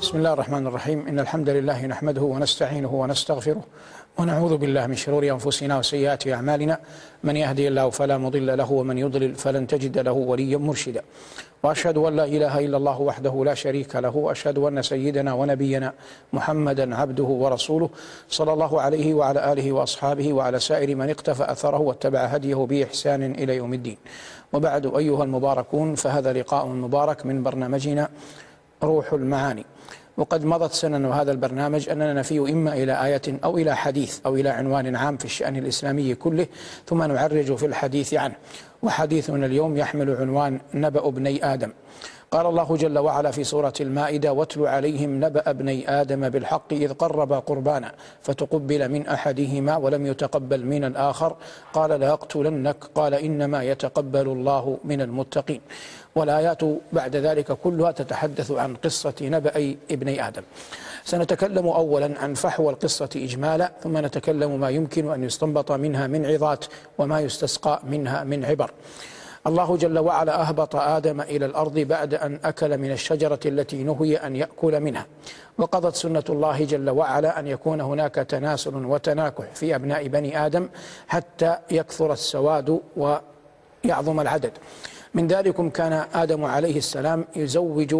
بسم الله الرحمن الرحيم إن الحمد لله نحمده ونستعينه ونستغفره ونعوذ بالله من شرور أنفسنا وسيئات أعمالنا من يهدي الله فلا مضل له ومن يضلل فلن تجد له وليا مرشدا وأشهد أن لا إله إلا الله وحده لا شريك له وأشهد أن سيدنا ونبينا محمدا عبده ورسوله صلى الله عليه وعلى آله وأصحابه وعلى سائر من اقتفى أثره واتبع هديه بإحسان إلى يوم الدين وبعد أيها المباركون فهذا لقاء مبارك من برنامجنا روح المعاني. وقد مضت سنن هذا البرنامج أننا نفي إما إلى آية أو إلى حديث أو إلى عنوان عام في الشأن الإسلامي كله ثم نعرج في الحديث عنه. وحديثنا اليوم يحمل عنوان نبأ ابني آدم. قال الله جل وعلا في سورة المائدة واتل عليهم نبأ ابني آدم بالحق إذ قربا قربانا فتقبل من أحدهما ولم يتقبل من الآخر قال لأقتلنك قال إنما يتقبل الله من المتقين والآيات بعد ذلك كلها تتحدث عن قصة نبأ ابني آدم. سنتكلم أولا عن فحوى القصة إجمالا ثم نتكلم ما يمكن أن يستنبط منها من عظات وما يستسقى منها من عبر. الله جل وعلا أهبط آدم إلى الأرض بعد أن أكل من الشجرة التي نهي أن يأكل منها. وقضت سنة الله جل وعلا أن يكون هناك تناسل وتناكح في أبناء بني آدم حتى يكثر السواد ويعظم العدد. من ذلكم كان آدم عليه السلام يزوج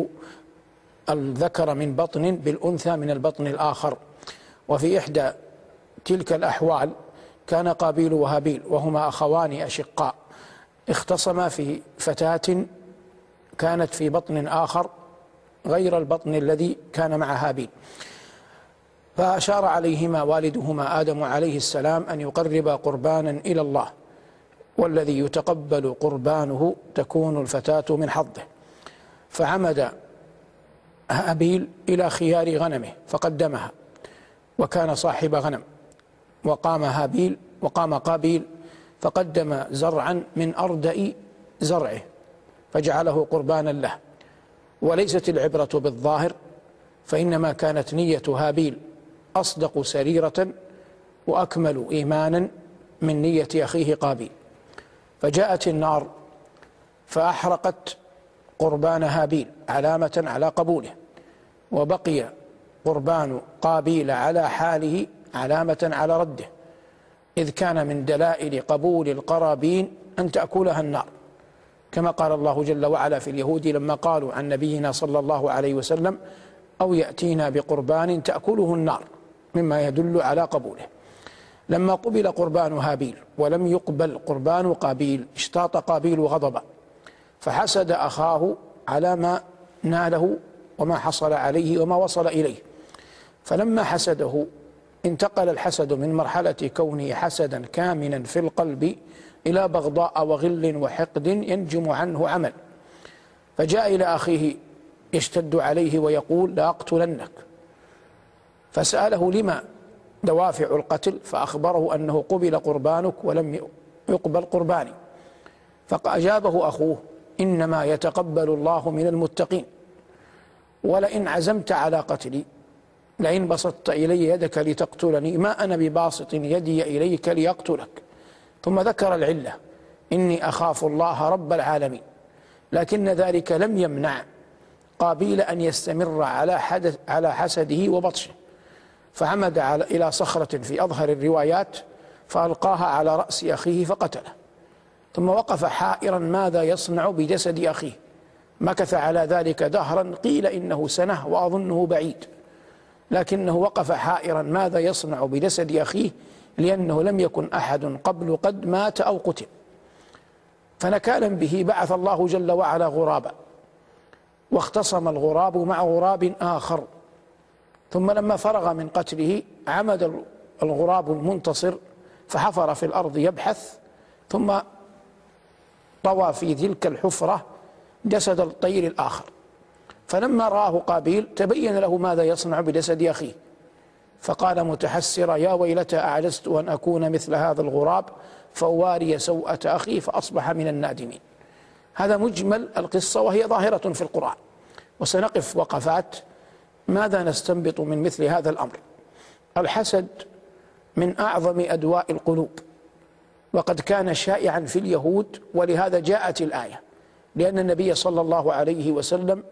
الذكر من بطن بالأنثى من البطن الآخر. وفي إحدى تلك الأحوال كان قابيل وهابيل وهما أخوان أشقاء. اختصما في فتاة كانت في بطن آخر غير البطن الذي كان مع هابيل فأشار عليهما والدهما آدم عليه السلام أن يقربا قربانا إلى الله والذي يتقبل قربانه تكون الفتاة من حظه. فعمد هابيل إلى خيار غنمه فقدمها وكان صاحب غنم وقام هابيل وقام قابيل فقدم زرعا من أردأ زرعه فجعله قربانا له. وليست العبرة بالظاهر فإنما كانت نية هابيل أصدق سريرة وأكمل إيمانا من نية أخيه قابيل. فجاءت النار فأحرقت قربان هابيل علامة على قبوله. وبقي قربان قابيل على حاله علامة على رده. إذ كان من دلائل قبول القرابين أن تأكلها النار. كما قال الله جل وعلا في اليهود لما قالوا عن نبينا صلى الله عليه وسلم أو يأتينا بقربان تأكله النار مما يدل على قبوله. لما قبل قربان هابيل ولم يقبل قربان قابيل اشتاط قابيل غضبا فحسد أخاه على ما ناله وما حصل عليه وما وصل إليه. فلما حسده انتقل الحسد من مرحلة كونه حسدا كامنا في القلب إلى بغضاء وغل وحقد ينجم عنه عمل. فجاء إلى أخيه يشتد عليه ويقول لأقتلنك فسأله لما دوافع القتل فأخبره أنه قبل قربانك ولم يقبل قرباني. فأجابه أخوه إنما يتقبل الله من المتقين. ولئن عزمت على قتلي لئن بسطت إلي يدك لتقتلني ما أنا بباسط يدي إليك ليقتلك. ثم ذكر العلة إني أخاف الله رب العالمين لكن ذلك لم يمنع قابيل أن يستمر على حدث على حسده وبطشه. فعمد على إلى صخرة في أظهر الروايات فألقاها على رأس أخيه فقتله. ثم وقف حائرا ماذا يصنع بجسد أخيه؟ مكث على ذلك دهرا قيل إنه سنة وأظنه بعيد. لكنه وقف حائرا ماذا يصنع بجسد أخيه لأنه لم يكن أحد قبل قد مات أو قتل؟ فنكالا به بعث الله جل وعلا غرابا واختصم الغراب مع غراب آخر ثم لما فرغ من قتله عمد الغراب المنتصر فحفر في الأرض يبحث ثم طوى في تلك الحفرة جسد الطير الآخر. فلما رآه قابيل تبين له ماذا يصنع بجسد أخيه. فقال متحسرا يا ويلتى أعجزت أن أكون مثل هذا الغراب؟ فأواري سوءة أخي فأصبح من النادمين. هذا مجمل القصة وهي ظاهرة في القرآن. وسنقف وقفات. ماذا نستنبط من مثل هذا الأمر؟ الحسد من أعظم أدواء القلوب. وقد كان شائعا في اليهود ولهذا جاءت الآية. لأن النبي صلى الله عليه وسلم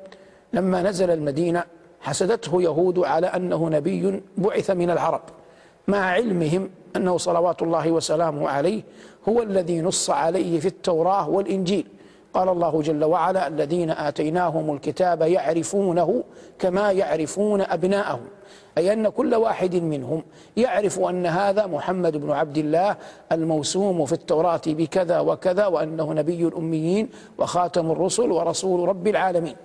لما نزل المدينة حسدته يهود على أنه نبي بعث من العرب مع علمهم أنه صلوات الله وسلامه عليه هو الذي نص عليه في التوراة والإنجيل. قال الله جل وعلا الذين آتيناهم الكتاب يعرفونه كما يعرفون أبناءهم أي أن كل واحد منهم يعرف أن هذا محمد بن عبد الله الموسوم في التوراة بكذا وكذا وأنه نبي الأميين وخاتم الرسل ورسول رب العالمين.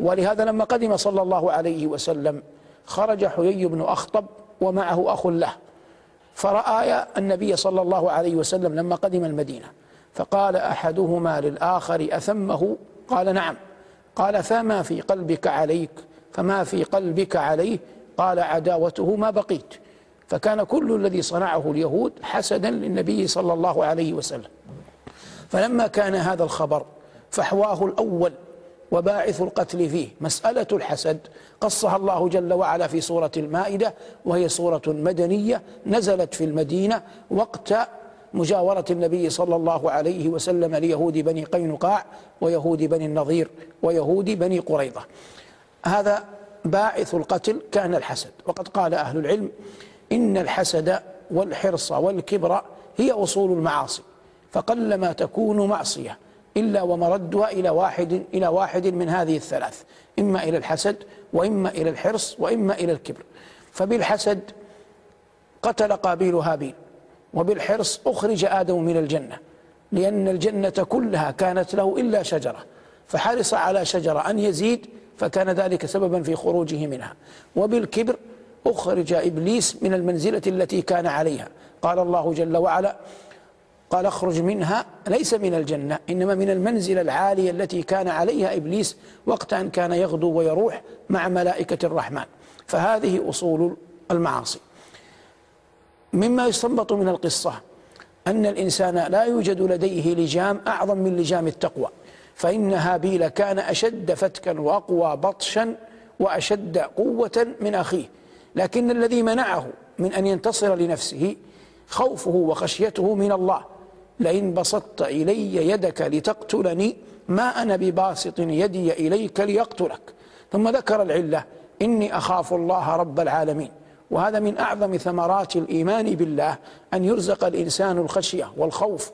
ولهذا لما قدم صلى الله عليه وسلم خرج حيي بن أخطب ومعه أخ له فرأى النبي صلى الله عليه وسلم لما قدم المدينة فقال أحدهما للآخر أثمه؟ قال نعم. قال فما في قلبك عليك؟ فما في قلبك عليه؟ قال عداوته ما بقيت. فكان كل الذي صنعه اليهود حسدا للنبي صلى الله عليه وسلم. فلما كان هذا الخبر فحواه الأول وباعث القتل فيه. مسألة الحسد. قصها الله جل وعلا في سورة المائدة وهي سورة مدنية نزلت في المدينة وقت مجاورة النبي صلى الله عليه وسلم ليهود بني قينقاع ويهود بني النظير ويهود بني قريظة. هذا باعث القتل كان الحسد. وقد قال أهل العلم إن الحسد والحرص والكبر هي أصول المعاصي فقلما تكون معصية. إلا ومردها إلى واحد إلى واحد من هذه الثلاث إما إلى الحسد وإما إلى الحرص وإما إلى الكبر. فبالحسد قتل قابيل هابيل وبالحرص أخرج آدم من الجنة لأن الجنة كلها كانت له إلا شجرة. فحرص على شجرة أن يزيد فكان ذلك سببا في خروجه منها. وبالكبر أخرج إبليس من المنزلة التي كان عليها. قال الله جل وعلا قال اخرج منها ليس من الجنة إنما من المنزلة العالية التي كان عليها إبليس وقت أن كان يغدو ويروح مع ملائكة الرحمن. فهذه أصول المعاصي. مما يستنبط من القصة أن الإنسان لا يوجد لديه لجام أعظم من لجام التقوى فإن هابيل كان أشد فتكا وأقوى بطشا وأشد قوة من أخيه. لكن الذي منعه من أن ينتصر لنفسه خوفه وخشيته من الله لئن بسطت إلي يدك لتقتلني ما أنا بباسط يدي إليك ليقتلك. ثم ذكر العلة إني أخاف الله رب العالمين. وهذا من أعظم ثمرات الإيمان بالله أن يرزق الإنسان الخشية والخوف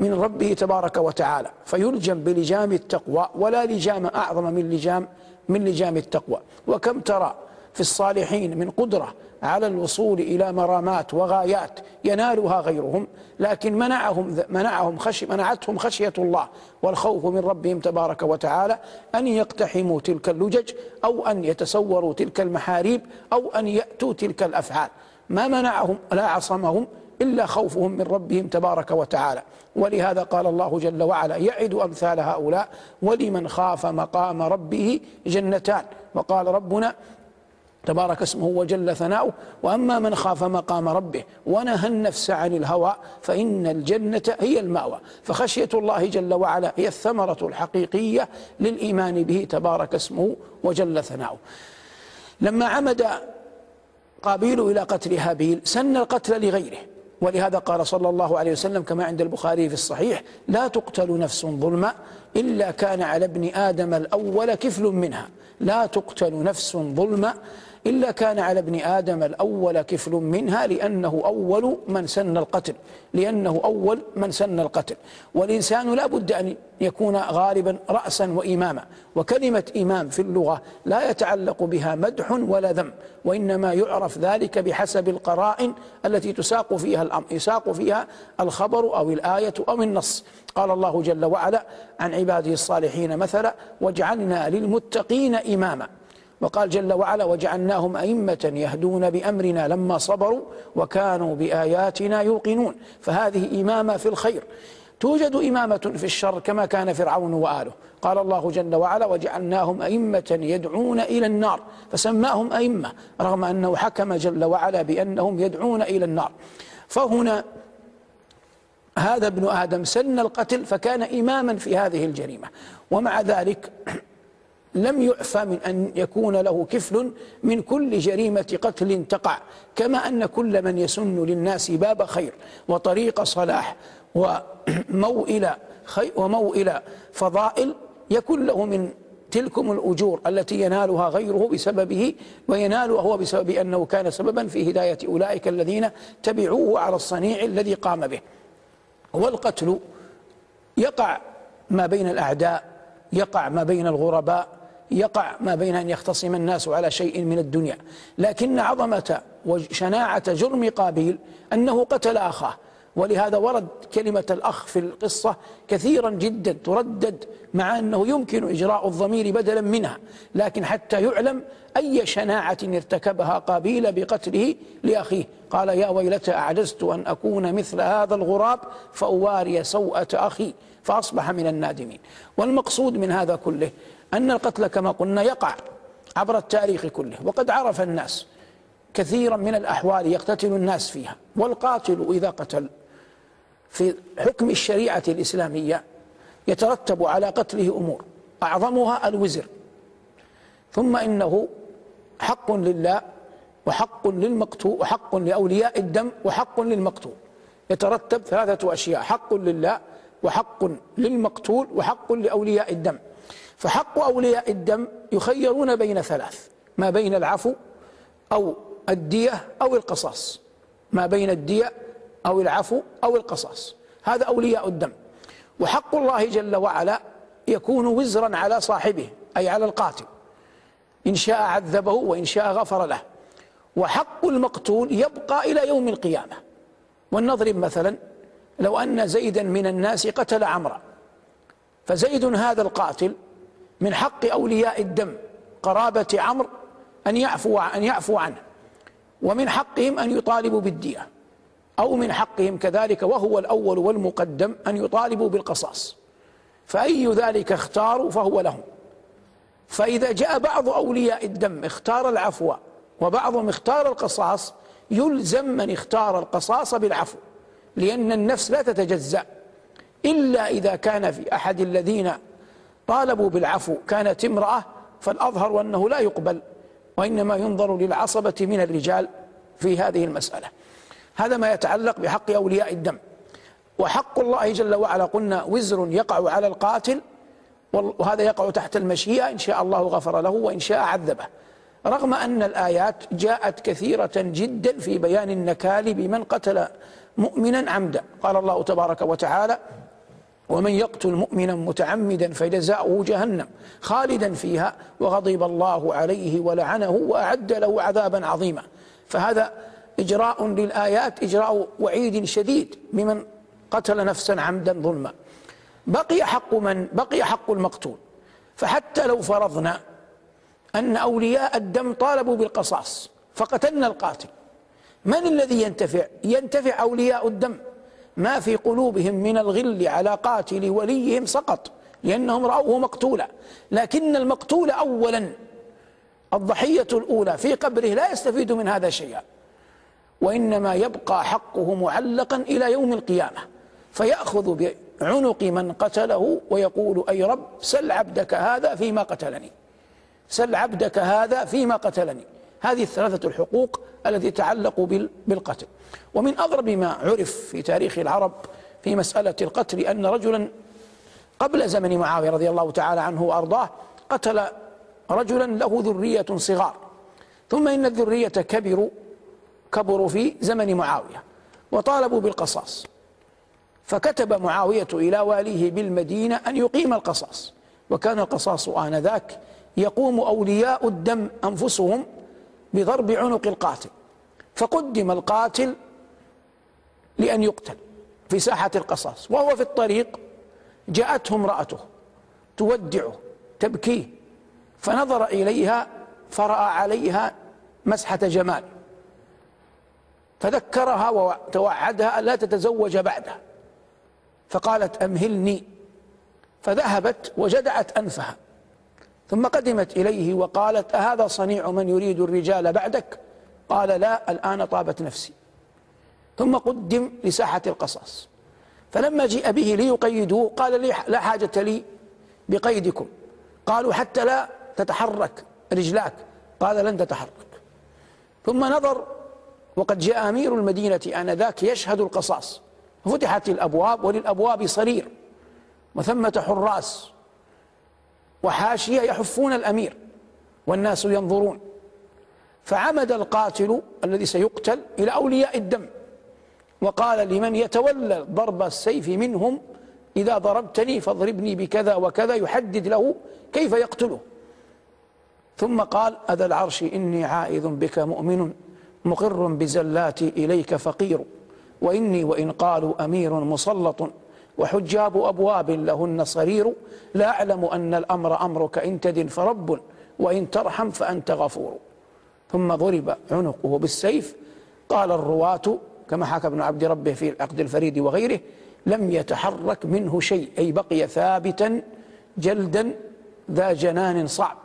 من ربه تبارك وتعالى. فيلجم بلجام التقوى ولا لجام أعظم من لجام من لجام التقوى. وكم ترى في الصالحين من قدرة على الوصول إلى مرامات وغايات ينالها غيرهم لكن منعهم منعهم خشي منعتهم خشية الله والخوف من ربهم تبارك وتعالى أن يقتحموا تلك اللجج أو أن يتسوروا تلك المحاريب أو أن يأتوا تلك الأفعال. ما منعهم لا عصمهم إلا خوفهم من ربهم تبارك وتعالى. ولهذا قال الله جل وعلا يعد أمثال هؤلاء ولمن خاف مقام ربه جنتان. وقال ربنا تبارك اسمه وجل ثناؤه. وأما من خاف مقام ربه ونهى النفس عن الهوى فإن الجنة هي المأوى. فخشية الله جل وعلا هي الثمرة الحقيقية للإيمان به تبارك اسمه وجل ثناؤه. لما عمد قابيل إلى قتل هابيل سن القتل لغيره. ولهذا قال صلى الله عليه وسلم كما عند البخاري في الصحيح لا تقتل نفس ظلما إلا كان على ابن آدم الأول كفل منها. لا تقتل نفس ظلما إلا كان على ابن آدم الأول كفل منها لأنه أول من سن القتل لأنه أول من سن القتل. والإنسان لا بد أن يكون غالبا رأسا وإماما. وكلمة إمام في اللغة لا يتعلق بها مدح ولا ذم وإنما يعرف ذلك بحسب القرائن التي تساق فيها الأمر يساق فيها الخبر أو الآية أو النص. قال الله جل وعلا عن عباده الصالحين مثلا وجعلنا للمتقين إماما. وقال جل وعلا وجعلناهم أئمة يهدون بأمرنا لما صبروا وكانوا بآياتنا يوقنون. فهذه إمامة في الخير. توجد إمامة في الشر كما كان فرعون وآله. قال الله جل وعلا وجعلناهم أئمة يدعون إلى النار. فسماهم أئمة رغم أنه حكم جل وعلا بأنهم يدعون إلى النار. فهنا هذا ابن آدم سن القتل فكان إماما في هذه الجريمة. ومع ذلك لم يعفى من أن يكون له كفل من كل جريمة قتل تقع كما أن كل من يسن للناس باب خير وطريق صلاح وموئل, خي وموئل فضائل يكون له من تلكم الأجور التي ينالها غيره بسببه وينالها هو بسبب أنه كان سببا في هداية أولئك الذين تبعوه على الصنيع الذي قام به. والقتل يقع ما بين الأعداء يقع ما بين الغرباء يقع ما بين أن يختصم الناس على شيء من الدنيا. لكن عظمة وشناعة جرم قابيل أنه قتل أخاه. ولهذا ورد كلمة الأخ في القصة كثيرا جدا تردد مع أنه يمكن إجراء الضمير بدلا منها. لكن حتى يعلم أي شناعة ارتكبها قابيل بقتله لأخيه. قال يا ويلتى أعجزت أن أكون مثل هذا الغراب فأواري سوءة أخي فأصبح من النادمين. والمقصود من هذا كله أن القتل كما قلنا يقع عبر التاريخ كله وقد عرف الناس كثيرا من الأحوال يقتتل الناس فيها والقاتل إذا قتل في حكم الشريعة الإسلامية يترتب على قتله أمور أعظمها الوزر ثم إنه حق لله وحق للمقتول وحق لأولياء الدم وحق للمقتول. يترتب ثلاثة أشياء حق لله وحق للمقتول وحق لأولياء الدم. فحق أولياء الدم يخيرون بين ثلاث ما بين العفو أو الدية أو القصاص. ما بين الدية أو العفو أو القصاص. هذا أولياء الدم. وحق الله جل وعلا يكون وزرا على صاحبه أي على القاتل. إن شاء عذبه وإن شاء غفر له. وحق المقتول يبقى إلى يوم القيامة. ولنضرب مثلا لو أن زيدا من الناس قتل عمرا فزيد هذا القاتل من حق أولياء الدم قرابة عمرو أن يعفو أن يعفو عنه ومن حقهم أن يطالبوا بالدية أو من حقهم كذلك وهو الأول والمقدم أن يطالبوا بالقصاص. فأي ذلك اختاروا فهو لهم. فإذا جاء بعض أولياء الدم اختار العفو وبعضهم اختار القصاص يلزم من اختار القصاص بالعفو لأن النفس لا تتجزأ. إلا إذا كان في أحد الذين طالبوا بالعفو. كانت امرأة فالأظهر أنه لا يقبل وإنما ينظر للعصبة من الرجال في هذه المسألة. هذا ما يتعلق بحق أولياء الدم. وحق الله جل وعلا قلنا وزر يقع على القاتل وهذا يقع تحت المشيئة. إن شاء الله غفر له وإن شاء عذبه. رغم أن الآيات جاءت كثيرة جدا في بيان النكال بمن قتل مؤمنا عمدا. قال الله تبارك وتعالى ومن يقتل مؤمنا متعمدا فجزاؤه جهنم خالدا فيها وغضب الله عليه ولعنه وأعد له عذابا عظيما. فهذا إجراء للآيات إجراء وعيد شديد ممن قتل نفسا عمدا ظلما. بقي حق من بقي حق المقتول. فحتى لو فرضنا أن أولياء الدم طالبوا بالقصاص فقتلنا القاتل. من الذي ينتفع؟ ينتفع أولياء الدم. ما في قلوبهم من الغل على قاتل وليهم سقط لأنهم رأوه مقتولا. لكن المقتول أولا الضحية الأولى في قبره لا يستفيد من هذا شيئا. وإنما يبقى حقه معلقا إلى يوم القيامة. فيأخذ بعنق من قتله ويقول أي رب سل عبدك هذا فيما قتلني. سل عبدك هذا فيما قتلني. هذه الثلاثة الحقوق التي تتعلق بالقتل. ومن أغرب ما عرف في تاريخ العرب في مسألة القتل أن رجلا قبل زمن معاوية رضي الله تعالى عنه وأرضاه قتل رجلا له ذرية صغار. ثم إن الذرية كبروا كبروا في زمن معاوية وطالبوا بالقصاص. فكتب معاوية إلى واليه بالمدينة أن يقيم القصاص. وكان القصاص آنذاك يقوم أولياء الدم أنفسهم بضرب عنق القاتل فقدم القاتل لأن يقتل في ساحة القصاص وهو في الطريق جاءته امرأته تودعه تبكيه فنظر إليها فرأى عليها مسحة جمال فذكرها وتوعدها ألا تتزوج بعده فقالت أمهلني فذهبت وجدعت أنفها. ثم قدمت إليه وقالت أهذا صنيع من يريد الرجال بعدك؟ قال لا الآن طابت نفسي. ثم قدم لساحة القصاص. فلما جيء به ليقيدوه قال لي لا حاجة لي بقيدكم. قالوا حتى لا تتحرك رجلاك. قال لن تتحرك. ثم نظر وقد جاء أمير المدينة آنذاك يشهد القصاص. فتحت الأبواب وللأبواب صرير وثمة حراس. وحاشية يحفون الأمير والناس ينظرون. فعمد القاتل الذي سيقتل إلى أولياء الدم. وقال لمن يتولى ضرب السيف منهم إذا ضربتني فاضربني بكذا وكذا يحدد له كيف يقتله. ثم قال أذا العرش إني عائذ بك مؤمن مقر بزلاتي إليك فقير. وإني وإن قالوا أمير مسلط. وحجاب أبواب لهن صرير لا أعلم أن الأمر أمرك إن تدن فرب وإن ترحم فأنت غفور. ثم ضرب عنقه بالسيف. قال الرواة كما حكى ابن عبد ربه في العقد الفريد وغيره لم يتحرك منه شيء أي بقي ثابتا جلدا ذا جنان صعب.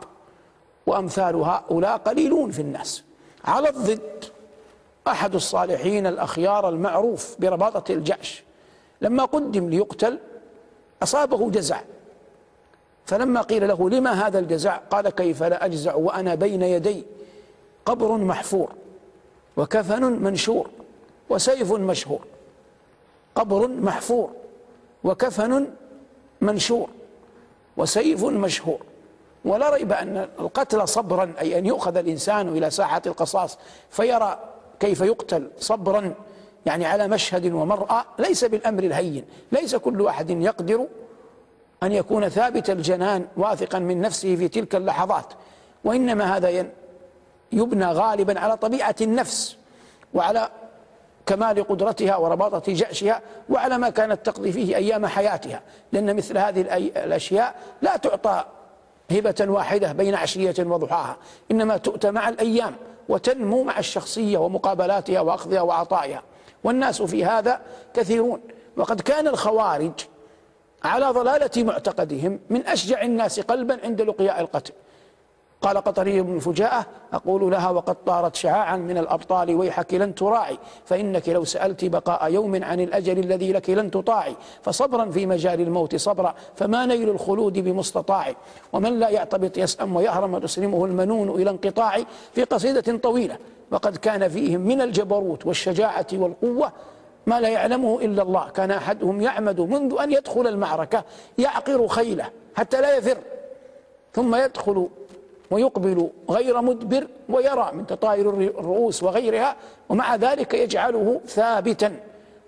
وأمثال هؤلاء قليلون في الناس. على الضد أحد الصالحين الأخيار المعروف برباطة الجأش لما قدم ليقتل أصابه جزع. فلما قيل له لما هذا الجزع؟ قال كيف لا أجزع وأنا بين يدي. قبر محفور وكفن منشور وسيف مشهور. قبر محفور وكفن منشور وسيف مشهور. ولا ريب أن القتل صبرا أي أن يؤخذ الإنسان إلى ساحة القصاص فيرى كيف يقتل صبرا. يعني على مشهد ومرأة ليس بالأمر الهين ليس كل أحد يقدر أن يكون ثابت الجنان واثقا من نفسه في تلك اللحظات وإنما هذا يبنى غالبا على طبيعة النفس وعلى كمال قدرتها ورباطة جأشها وعلى ما كانت تقضي فيه أيام حياتها لأن مثل هذه الأشياء لا تعطى هبة واحدة بين عشية وضحاها إنما تؤتى مع الأيام وتنمو مع الشخصية ومقابلاتها وأخذها وعطائها. والناس في هذا كثيرون. وقد كان الخوارج على ضلالة معتقدهم من أشجع الناس قلبا عند لقياء القتل. قال قطري بن فجاءة أقول لها وقد طارت شعاعا من الأبطال ويحك لن تراعي فإنك لو سألت بقاء يوم عن الأجل الذي لك لن تطاعي فصبرا في مجال الموت صبرا فما نيل الخلود بمستطاع ومن لا يعتبط يسأم ويهرم وتسلمه المنون إلى انقطاع في قصيدة طويلة. وقد كان فيهم من الجبروت والشجاعة والقوة ما لا يعلمه إلا الله. كان أحدهم يعمد منذ أن يدخل المعركة يعقر خيله حتى لا يفر ثم يدخل ويقبل غير مدبر ويرى من تطاير الرؤوس وغيرها ومع ذلك يجعله ثابتا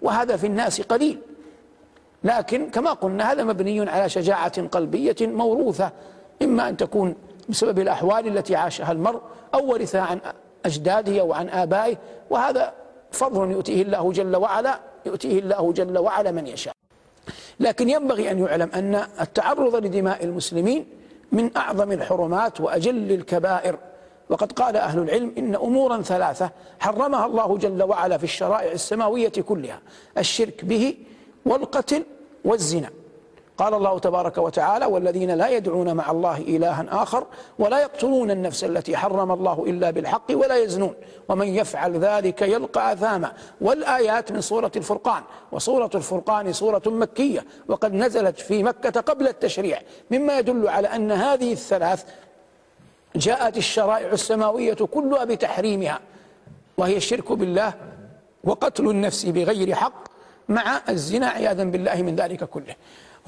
وهذا في الناس قليل. لكن كما قلنا هذا مبني على شجاعة قلبية موروثة إما أن تكون بسبب الأحوال التي عاشها المرء أو ورثها عن أجداده وعن آبائه وهذا فضل يؤتيه الله جل وعلا يؤتيه الله جل وعلا من يشاء. لكن ينبغي أن يعلم أن التعرض لدماء المسلمين من أعظم الحرمات وأجل الكبائر. وقد قال أهل العلم إن أمورا ثلاثة حرمها الله جل وعلا في الشرائع السماوية كلها الشرك به والقتل والزنا. قال الله تبارك وتعالى والذين لا يدعون مع الله إلها آخر ولا يقتلون النفس التي حرم الله إلا بالحق ولا يزنون. ومن يفعل ذلك يلقى أثاما. والآيات من سورة الفرقان. وسورة الفرقان سورة مكية. وقد نزلت في مكة قبل التشريع. مما يدل على أن هذه الثلاث جاءت الشرائع السماوية كلها بتحريمها وهي الشرك بالله وقتل النفس بغير حق مع الزنا عياذا بالله من ذلك كله.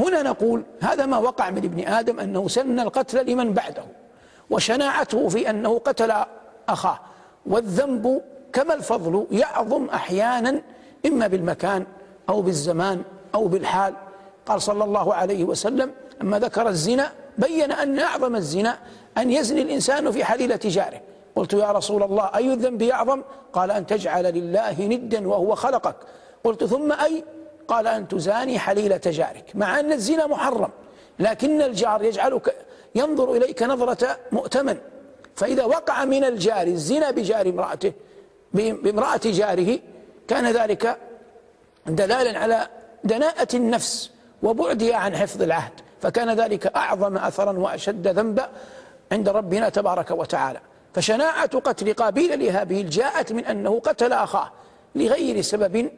هنا نقول هذا ما وقع من ابن آدم أنه سن القتل لمن بعده وشناعته في أنه قتل أخاه والذنب كما الفضل يعظم أحيانا إما بالمكان أو بالزمان أو بالحال. قال صلى الله عليه وسلم أما ذكر الزنا بين أن أعظم الزنا أن يزني الإنسان في حليلة جاره. قلت يا رسول الله أي الذنب يعظم؟ قال أن تجعل لله ندا وهو خلقك. قلت ثم أي؟ قال أن تزاني حليلة جارك مع أن الزنا محرم لكن الجار يجعلك ينظر إليك نظرة مؤتمن. فإذا وقع من الجار الزنا بجار امرأته بامرأة جاره كان ذلك دلالا على دناءة النفس وبعدها عن حفظ العهد. فكان ذلك أعظم أثرا وأشد ذنبا عند ربنا تبارك وتعالى. فشناعة قتل قابيل لهابيل جاءت من أنه قتل أخاه لغير سبب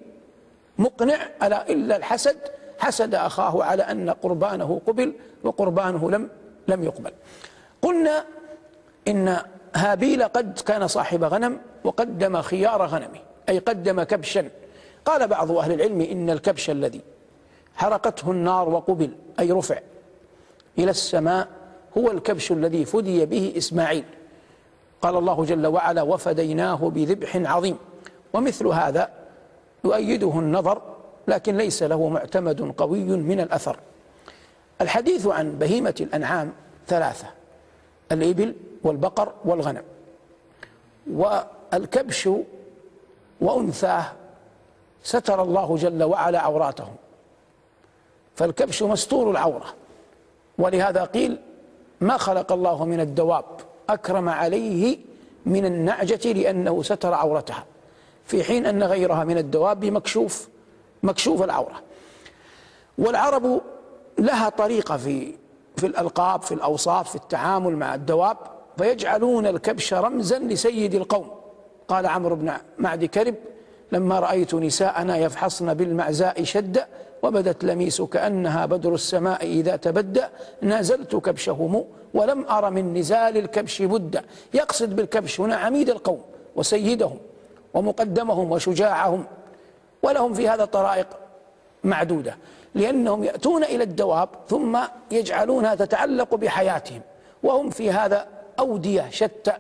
مقنع ألا إلا الحسد؟ حسد أخاه على أن قربانه قبل وقربانه لم لم يقبل. قلنا إن هابيل قد كان صاحب غنم وقدم خيار غنمه أي قدم كبشا. قال بعض أهل العلم إن الكبش الذي حرقته النار وقبل أي رفع إلى السماء هو الكبش الذي فدي به إسماعيل. قال الله جل وعلا وفديناه بذبح عظيم. ومثل هذا يؤيده النظر لكن ليس له معتمد قوي من الأثر. الحديث عن بهيمة الأنعام ثلاثة الإبل والبقر والغنم والكبش وأنثاه ستر الله جل وعلا عوراتهم. فالكبش مستور العورة. ولهذا قيل ما خلق الله من الدواب أكرم عليه من النعجة لأنه ستر عورتها. في حين أن غيرها من الدواب مكشوف مكشوف العورة. والعرب لها طريقة في في الألقاب في الأوصاف في التعامل مع الدواب فيجعلون الكبش رمزا لسيد القوم. قال عمرو بن معد كرب لما رأيت نساءنا يفحصن بالمعزاء شد وبدت لميس كأنها بدر السماء إذا تبدى نازلت كبشهم ولم أر من نزال الكبش بد. يقصد بالكبش هنا عميد القوم وسيدهم. ومقدمهم وشجاعهم ولهم في هذا طرائق معدودة لأنهم يأتون إلى الدواب ثم يجعلونها تتعلق بحياتهم وهم في هذا أودية شتى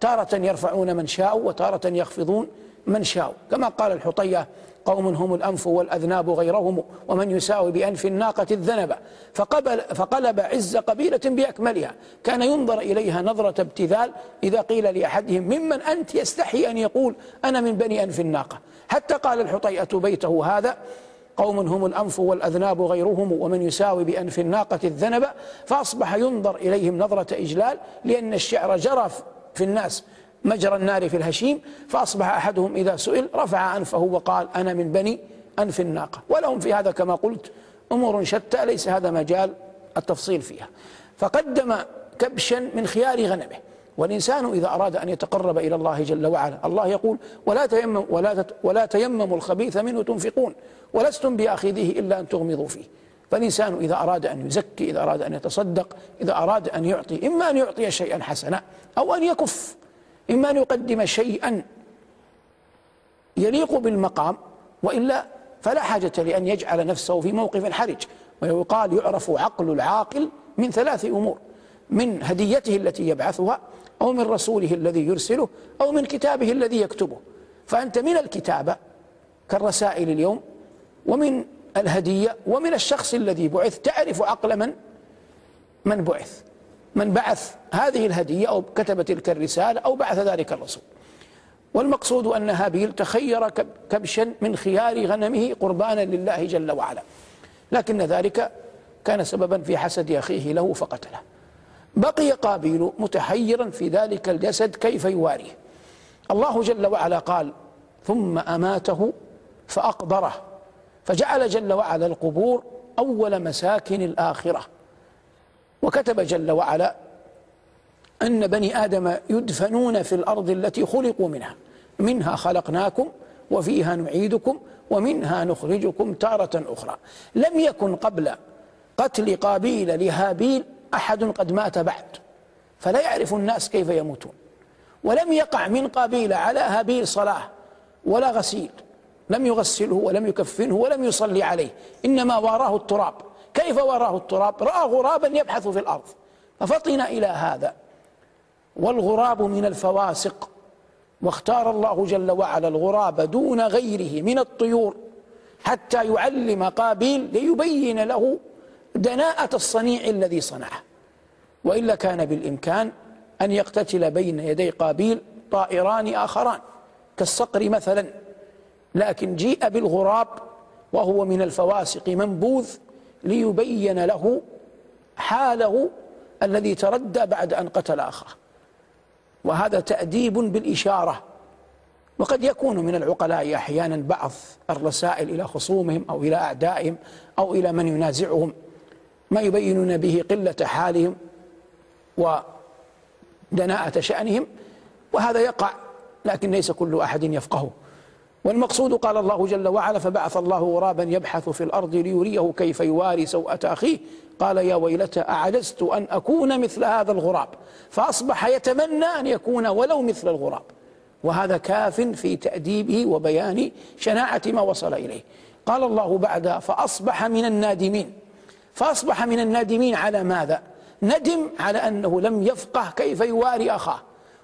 تارة يرفعون من شاءوا وتارة يخفضون من شاءوا كما قال الحطية قوم هم الأنف والأذناب غيرهم ومن يساوي بأنف الناقة الذنب. فقبل فقلب عز قبيلة بأكملها. كان ينظر إليها نظرة ابتذال إذا قيل لأحدهم ممن أنت يستحي أن يقول أنا من بني أنف الناقة. حتى قال الحطيئة بيته هذا. قوم هم الأنف والأذناب غيرهم ومن يساوي بأنف الناقة الذنب. فأصبح ينظر إليهم نظرة إجلال لأن الشعر جرى في الناس. مجرى النار في الهشيم فأصبح أحدهم إذا سئل رفع أنفه وقال أنا من بني أنف الناقة. ولهم في هذا كما قلت أمور شتى ليس هذا مجال التفصيل فيها. فقدم كبشا من خيار غنمه. والإنسان إذا أراد أن يتقرب إلى الله جل وعلا الله يقول ولا تيمم ولا ولا تيمموا الخبيث منه تنفقون ولستم بآخذه إلا أن تغمضوا فيه. فالإنسان إذا أراد أن يزكي إذا أراد أن يتصدق إذا أراد أن يعطي إما أن يعطي شيئا حسنا أو أن يكف. إما أن يقدم شيئا يليق بالمقام وإلا فلا حاجة لأن يجعل نفسه في موقف حرج ويقال يعرف عقل العاقل من ثلاث أمور من هديته التي يبعثها أو من رسوله الذي يرسله أو من كتابه الذي يكتبه. فأنت من الكتابة كالرسائل اليوم ومن الهدية ومن الشخص الذي بعث. تعرف عقل من؟ من بعث. من بعث هذه الهدية أو كتب تلك الرسالة أو بعث ذلك الرسول. والمقصود أن هابيل تخير كبشا من خيار غنمه قربانا لله جل وعلا. لكن ذلك كان سببا في حسد أخيه له فقتله. بقي قابيل متحيرا في ذلك الجسد كيف يواريه. الله جل وعلا قال ثم أماته فأقبره فجعل جل وعلا القبور أول مساكن الآخرة. وكتب جل وعلا أن بني آدم يدفنون في الأرض التي خلقوا منها. منها خلقناكم وفيها نعيدكم ومنها نخرجكم تارة أخرى. لم يكن قبل قتل قابيل لهابيل أحد قد مات بعد فلا يعرف الناس كيف يموتون. ولم يقع من قابيل على هابيل صلاة ولا غسيل لم يغسله ولم يكفنه ولم يصلي عليه إنما واراه التراب. كيف وراه التراب؟ رأى غرابا يبحث في الأرض. ففطن إلى هذا. والغراب من الفواسق. واختار الله جل وعلا الغراب دون غيره من الطيور حتى يعلم قابيل ليبين له دناءة الصنيع الذي صنعه. وإلا كان بالإمكان أن يقتتل بين يدي قابيل طائران آخران. كالصقر مثلا. لكن جيء بالغراب وهو من الفواسق منبوذ ليبين له حاله الذي تردى بعد أن قتل أخاه. وهذا تأديب بالإشارة. وقد يكون من العقلاء أحيانا بعض الرسائل إلى خصومهم أو إلى أعدائهم أو إلى من ينازعهم ما يبينون به قلة حالهم ودناءة شأنهم. وهذا يقع لكن ليس كل أحد يفقهه والمقصود قال الله جل وعلا فبعث الله غرابا يبحث في الأرض ليريه كيف يواري سوءة أخيه. قال يا ويلتى أعجزت أن أكون مثل هذا الغراب؟ فأصبح يتمنى أن يكون ولو مثل الغراب. وهذا كاف في تأديبه وبيان شناعة ما وصل إليه. قال الله بعد فأصبح من النادمين. فأصبح من النادمين على ماذا؟ ندم على أنه لم يفقه كيف يواري أخاه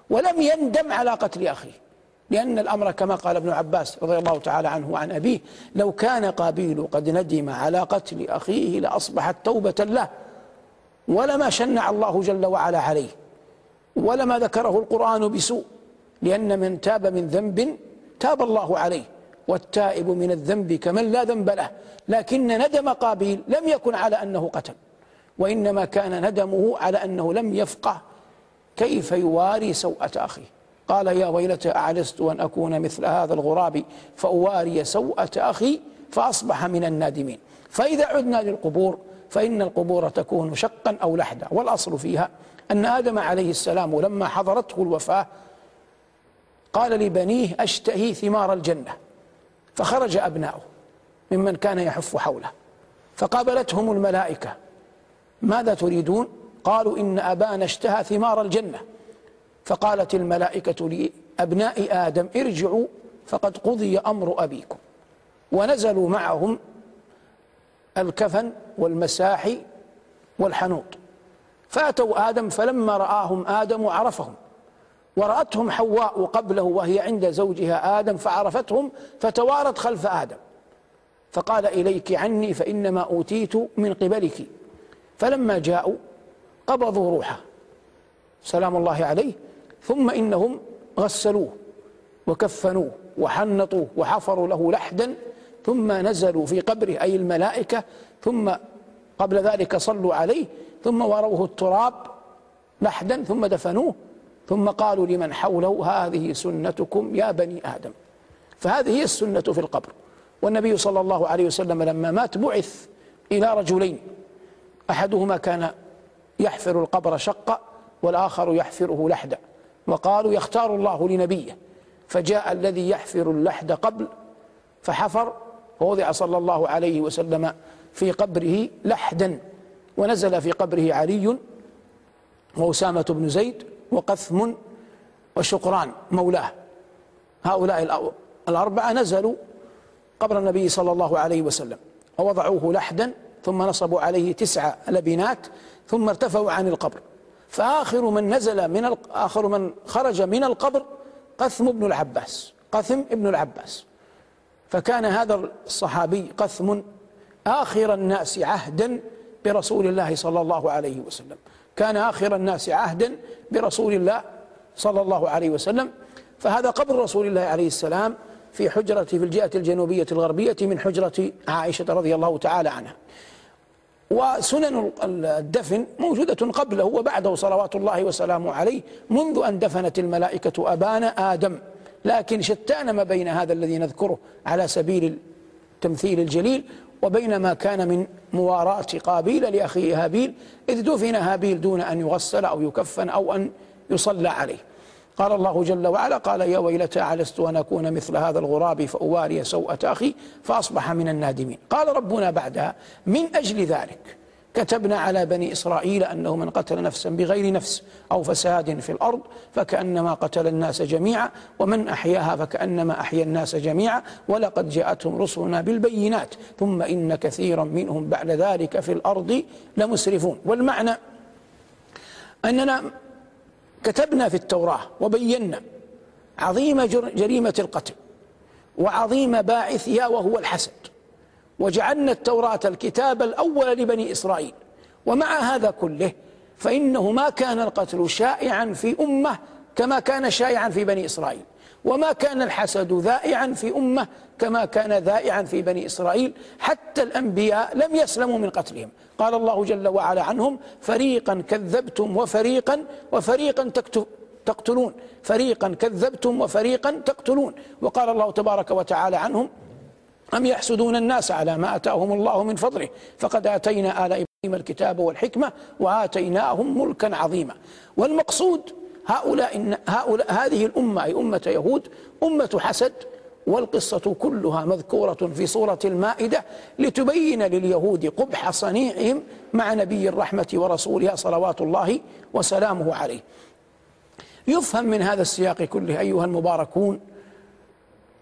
ولم يندم على قتل أخيه. لأن الأمر كما قال ابن عباس رضي الله تعالى عنه وعن أبيه لو كان قابيل قد ندم على قتل أخيه لأصبحت توبة له. ولما شنع الله جل وعلا عليه. ولما ذكره القرآن بسوء لأن من تاب من ذنب تاب الله عليه. والتائب من الذنب كمن لا ذنب له. لكن ندم قابيل لم يكن على أنه قتل. وإنما كان ندمه على أنه لم يفقه. كيف يواري سوءة أخيه؟ قال يا ويلتى أعجزت أن أكون مثل هذا الغراب؟ فأواري سوءة أخي فأصبح من النادمين. فإذا عدنا للقبور فإن القبور تكون شقا أو لحدا. والأصل فيها أن آدم عليه السلام لما حضرته الوفاة قال لبنيه أشتهي ثمار الجنة. فخرج أبناؤه ممن كان يحف حوله. فقابلتهم الملائكة. ماذا تريدون؟ قالوا إن أبانا اشتهى ثمار الجنة. فقالت الملائكة لأبناء آدم ارجعوا فقد قضي أمر أبيكم. ونزلوا معهم الكفن والمساحي والحنوط. فأتوا آدم فلما رآهم آدم عرفهم. ورأتهم حواء قبله وهي عند زوجها آدم فعرفتهم فتوارت خلف آدم. فقال إليك عني فإنما أوتيت من قبلك. فلما جاءوا قبضوا روحه. سلام الله عليه. ثم إنهم غسلوه وكفنوه وحنطوه وحفروا له لحدا ثم نزلوا في قبره أي الملائكة ثم قبل ذلك صلوا عليه ثم وروه التراب لحدا ثم دفنوه ثم قالوا لمن حوله هذه سنتكم يا بني آدم. فهذه هي السنة في القبر. والنبي صلى الله عليه وسلم لما مات بعث إلى رجلين. أحدهما كان يحفر القبر شقا والآخر يحفره لحدا. وقالوا يختار الله لنبيه. فجاء الذي يحفر اللحد قبل فحفر ووضع صلى الله عليه وسلم في قبره لحدا ونزل في قبره علي وأسامة بن زيد وقثم وشقران مولاه. هؤلاء الأربعة نزلوا قبر النبي صلى الله عليه وسلم ووضعوه لحدا ثم نصبوا عليه تسع لبنات ثم ارتفعوا عن القبر. فآخر من نزل من آخر من خرج من القبر قثم بن العباس قثم ابن العباس. فكان هذا الصحابي قثم آخر الناس عهدا برسول الله صلى الله عليه وسلم. كان آخر الناس عهدا برسول الله صلى الله عليه وسلم. فهذا قبر رسول الله عليه السلام في حجرة في الجهة الجنوبية الغربية من حجرة عائشة رضي الله تعالى عنها. وسنن الدفن موجودة قبله وبعده صلوات الله وسلامه عليه منذ أن دفنت الملائكة أبانا آدم. لكن شتان ما بين هذا الذي نذكره على سبيل التمثيل الجليل وبين ما كان من مواراة قابيل لأخيه هابيل إذ دفن هابيل دون أن يغسل أو يكفن أو أن يصلى عليه. قال الله جل وعلا قال يا ويلتى علست أن أكون مثل هذا الغراب فأواري سوءة أخي فأصبح من النادمين. قال ربنا بعدها من أجل ذلك كتبنا على بني إسرائيل أنه من قتل نفسا بغير نفس أو فساد في الأرض فكأنما قتل الناس جميعا ومن أحياها فكأنما أحيا الناس جميعا ولقد جاءتهم رسلنا بالبينات ثم إن كثيرا منهم بعد ذلك في الأرض لمسرفون. والمعنى أننا كتبنا في التوراة وبينا عظيم جريمة القتل وعظيم باعثها وهو الحسد. وجعلنا التوراة الكتاب الأول لبني إسرائيل. ومع هذا كله فإنه ما كان القتل شائعا في أمة كما كان شائعا في بني إسرائيل. وما كان الحسد ذائعا في أمة كما كان ذائعا في بني إسرائيل حتى الأنبياء لم يسلموا من قتلهم. قال الله جل وعلا عنهم فريقا كذبتم وفريقا وفريقا تقتلون. فريقا كذبتم وفريقا تقتلون. وقال الله تبارك وتعالى عنهم أم يحسدون الناس على ما أتاهم الله من فضله؟ فقد آتينا آل إبراهيم الكتاب والحكمة وآتيناهم ملكا عظيما. والمقصود هؤلاء, هؤلاء هذه الأمة أي أمة يهود أمة حسد والقصة كلها مذكورة في سورة المائدة لتبين لليهود قبح صنيعهم مع نبي الرحمة ورسولها صلوات الله وسلامه عليه. يفهم من هذا السياق كله أيها المباركون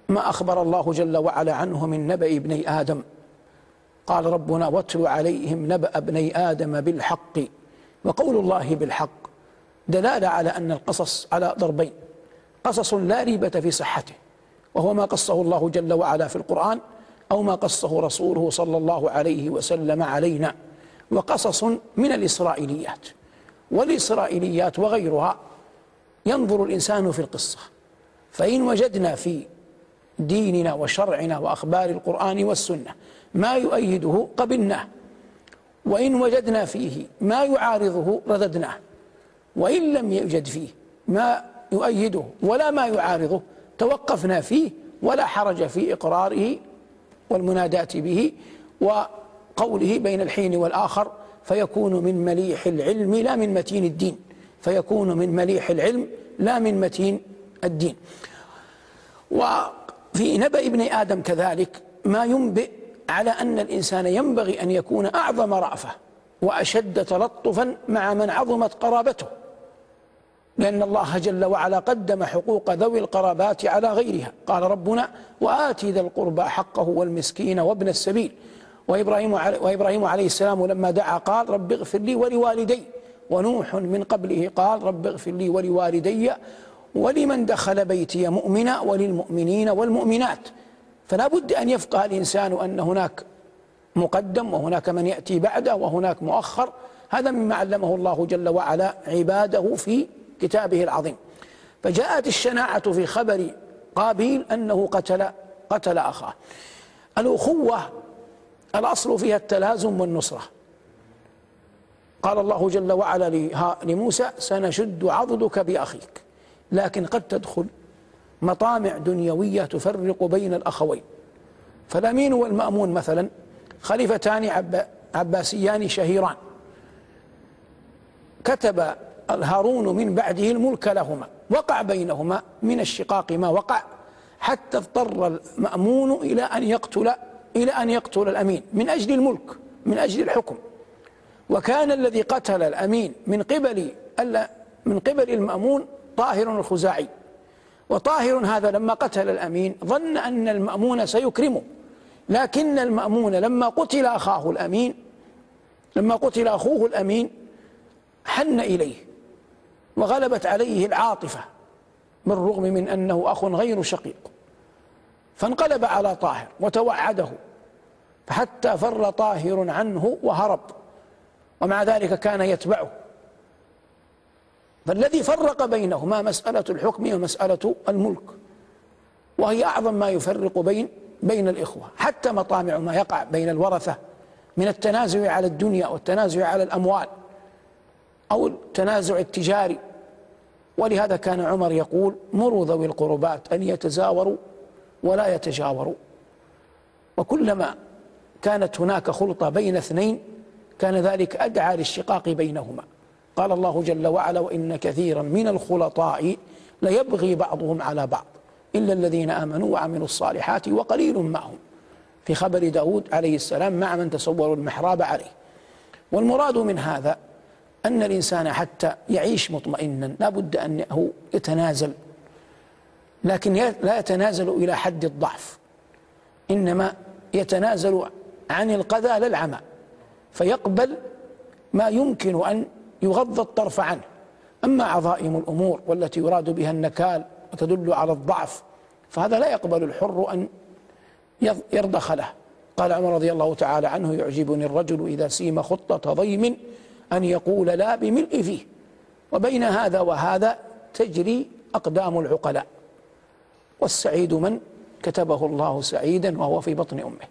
ما أخبر الله جل وعلا عنه من نبأ ابني آدم. قال ربنا واتل عليهم نبأ ابني آدم بالحق وقول الله بالحق. دلالة على أن القصص على ضربين. قصص لا ريبة في صحته وهو ما قصه الله جل وعلا في القرآن أو ما قصه رسوله صلى الله عليه وسلم علينا. وقصص من الإسرائيليات والإسرائيليات وغيرها ينظر الإنسان في القصة. فإن وجدنا في ديننا وشرعنا وأخبار القرآن والسنة ما يؤيده قبلناه وإن وجدنا فيه ما يعارضه رددناه. وإن لم يوجد فيه ما يؤيده ولا ما يعارضه توقفنا فيه ولا حرج في إقراره والمناداة به وقوله بين الحين والآخر فيكون من مليح العلم لا من متين الدين. فيكون من مليح العلم لا من متين الدين. وفي نبأ ابن آدم كذلك ما ينبئ على أن الإنسان ينبغي أن يكون أعظم رأفة وأشد تلطفا مع من عظمت قرابته. لأن الله جل وعلا قدم حقوق ذوي القرابات على غيرها. قال ربنا وآتي ذا القربى حقه والمسكين وابن السبيل. وإبراهيم, وإبراهيم عليه السلام لما دعا قال رب اغفر لي ولوالدي. ونوح من قبله قال رب اغفر لي ولوالدي ولمن دخل بيتي مؤمنا وللمؤمنين والمؤمنات. فلا بد أن يفقه الإنسان أن هناك مقدم وهناك من يأتي بعده وهناك مؤخر. هذا مما علمه الله جل وعلا عباده في كتابه العظيم. فجاءت الشناعة في خبر قابيل أنه قتل قتل أخاه. الأخوة الأصل فيها التلازم والنصرة. قال الله جل وعلا لموسى سنشد عضدك بأخيك. لكن قد تدخل مطامع دنيوية تفرق بين الأخوين. فالأمين والمأمون مثلا خليفتان عباسيان شهيران. كتب هارون من بعده الملك لهما. وقع بينهما من الشقاق ما وقع حتى اضطر المأمون إلى أن يقتل إلى أن يقتل الأمين من أجل الملك من أجل الحكم. وكان الذي قتل الأمين من قبل من قبل المأمون طاهر الخزاعي. وطاهر هذا لما قتل الأمين ظن أن المأمون سيكرمه. لكن المأمون لما قتل أخاه الأمين لما قتل أخوه الأمين حن إليه. وغلبت عليه العاطفة بالرغم من أنه أخ غير شقيق. فانقلب على طاهر وتوعده فحتى فر طاهر عنه وهرب ومع ذلك كان يتبعه. فالذي فرق بينهما مسألة الحكم ومسألة الملك وهي أعظم ما يفرق بين بين الإخوة. حتى مطامع ما يقع بين الورثة من التنازع على الدنيا والتنازع على الأموال أو التنازع التجاري ولهذا كان عمر يقول مروا ذوي القربات أن يتزاوروا ولا يتجاوروا. وكلما كانت هناك خلطة بين اثنين كان ذلك أدعى للشقاق بينهما. قال الله جل وعلا وإن كثيرا من الخلطاء ليبغي بعضهم على بعض إلا الذين آمنوا وعملوا الصالحات وقليل معهم. في خبر داود عليه السلام مع من تصوروا المحراب عليه. والمراد من هذا أن الإنسان حتى يعيش مطمئنا لا بد أنه يتنازل. لكن لا يتنازل إلى حد الضعف إنما يتنازل عن القذى للعمى فيقبل ما يمكن أن يغض الطرف عنه. أما عظائم الأمور والتي يراد بها النكال وتدل على الضعف فهذا لا يقبل الحر أن يرضخ له. قال عمر رضي الله تعالى عنه يعجبني الرجل إذا سيم خطة ضيم أن يقول لا بملء فيه. وبين هذا وهذا تجري أقدام العقلاء. والسعيد من كتبه الله سعيدا وهو في بطن أمه.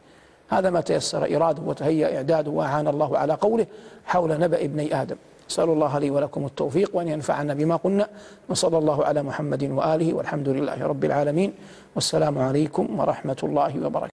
هذا ما تيسر إراده وتهيأ إعداده وأعان الله على قوله حول نبأ ابني آدم. أسأل الله لي ولكم التوفيق وأن ينفعنا بما قلنا. وصلى الله على محمد وآله والحمد لله رب العالمين. والسلام عليكم ورحمة الله وبركاته.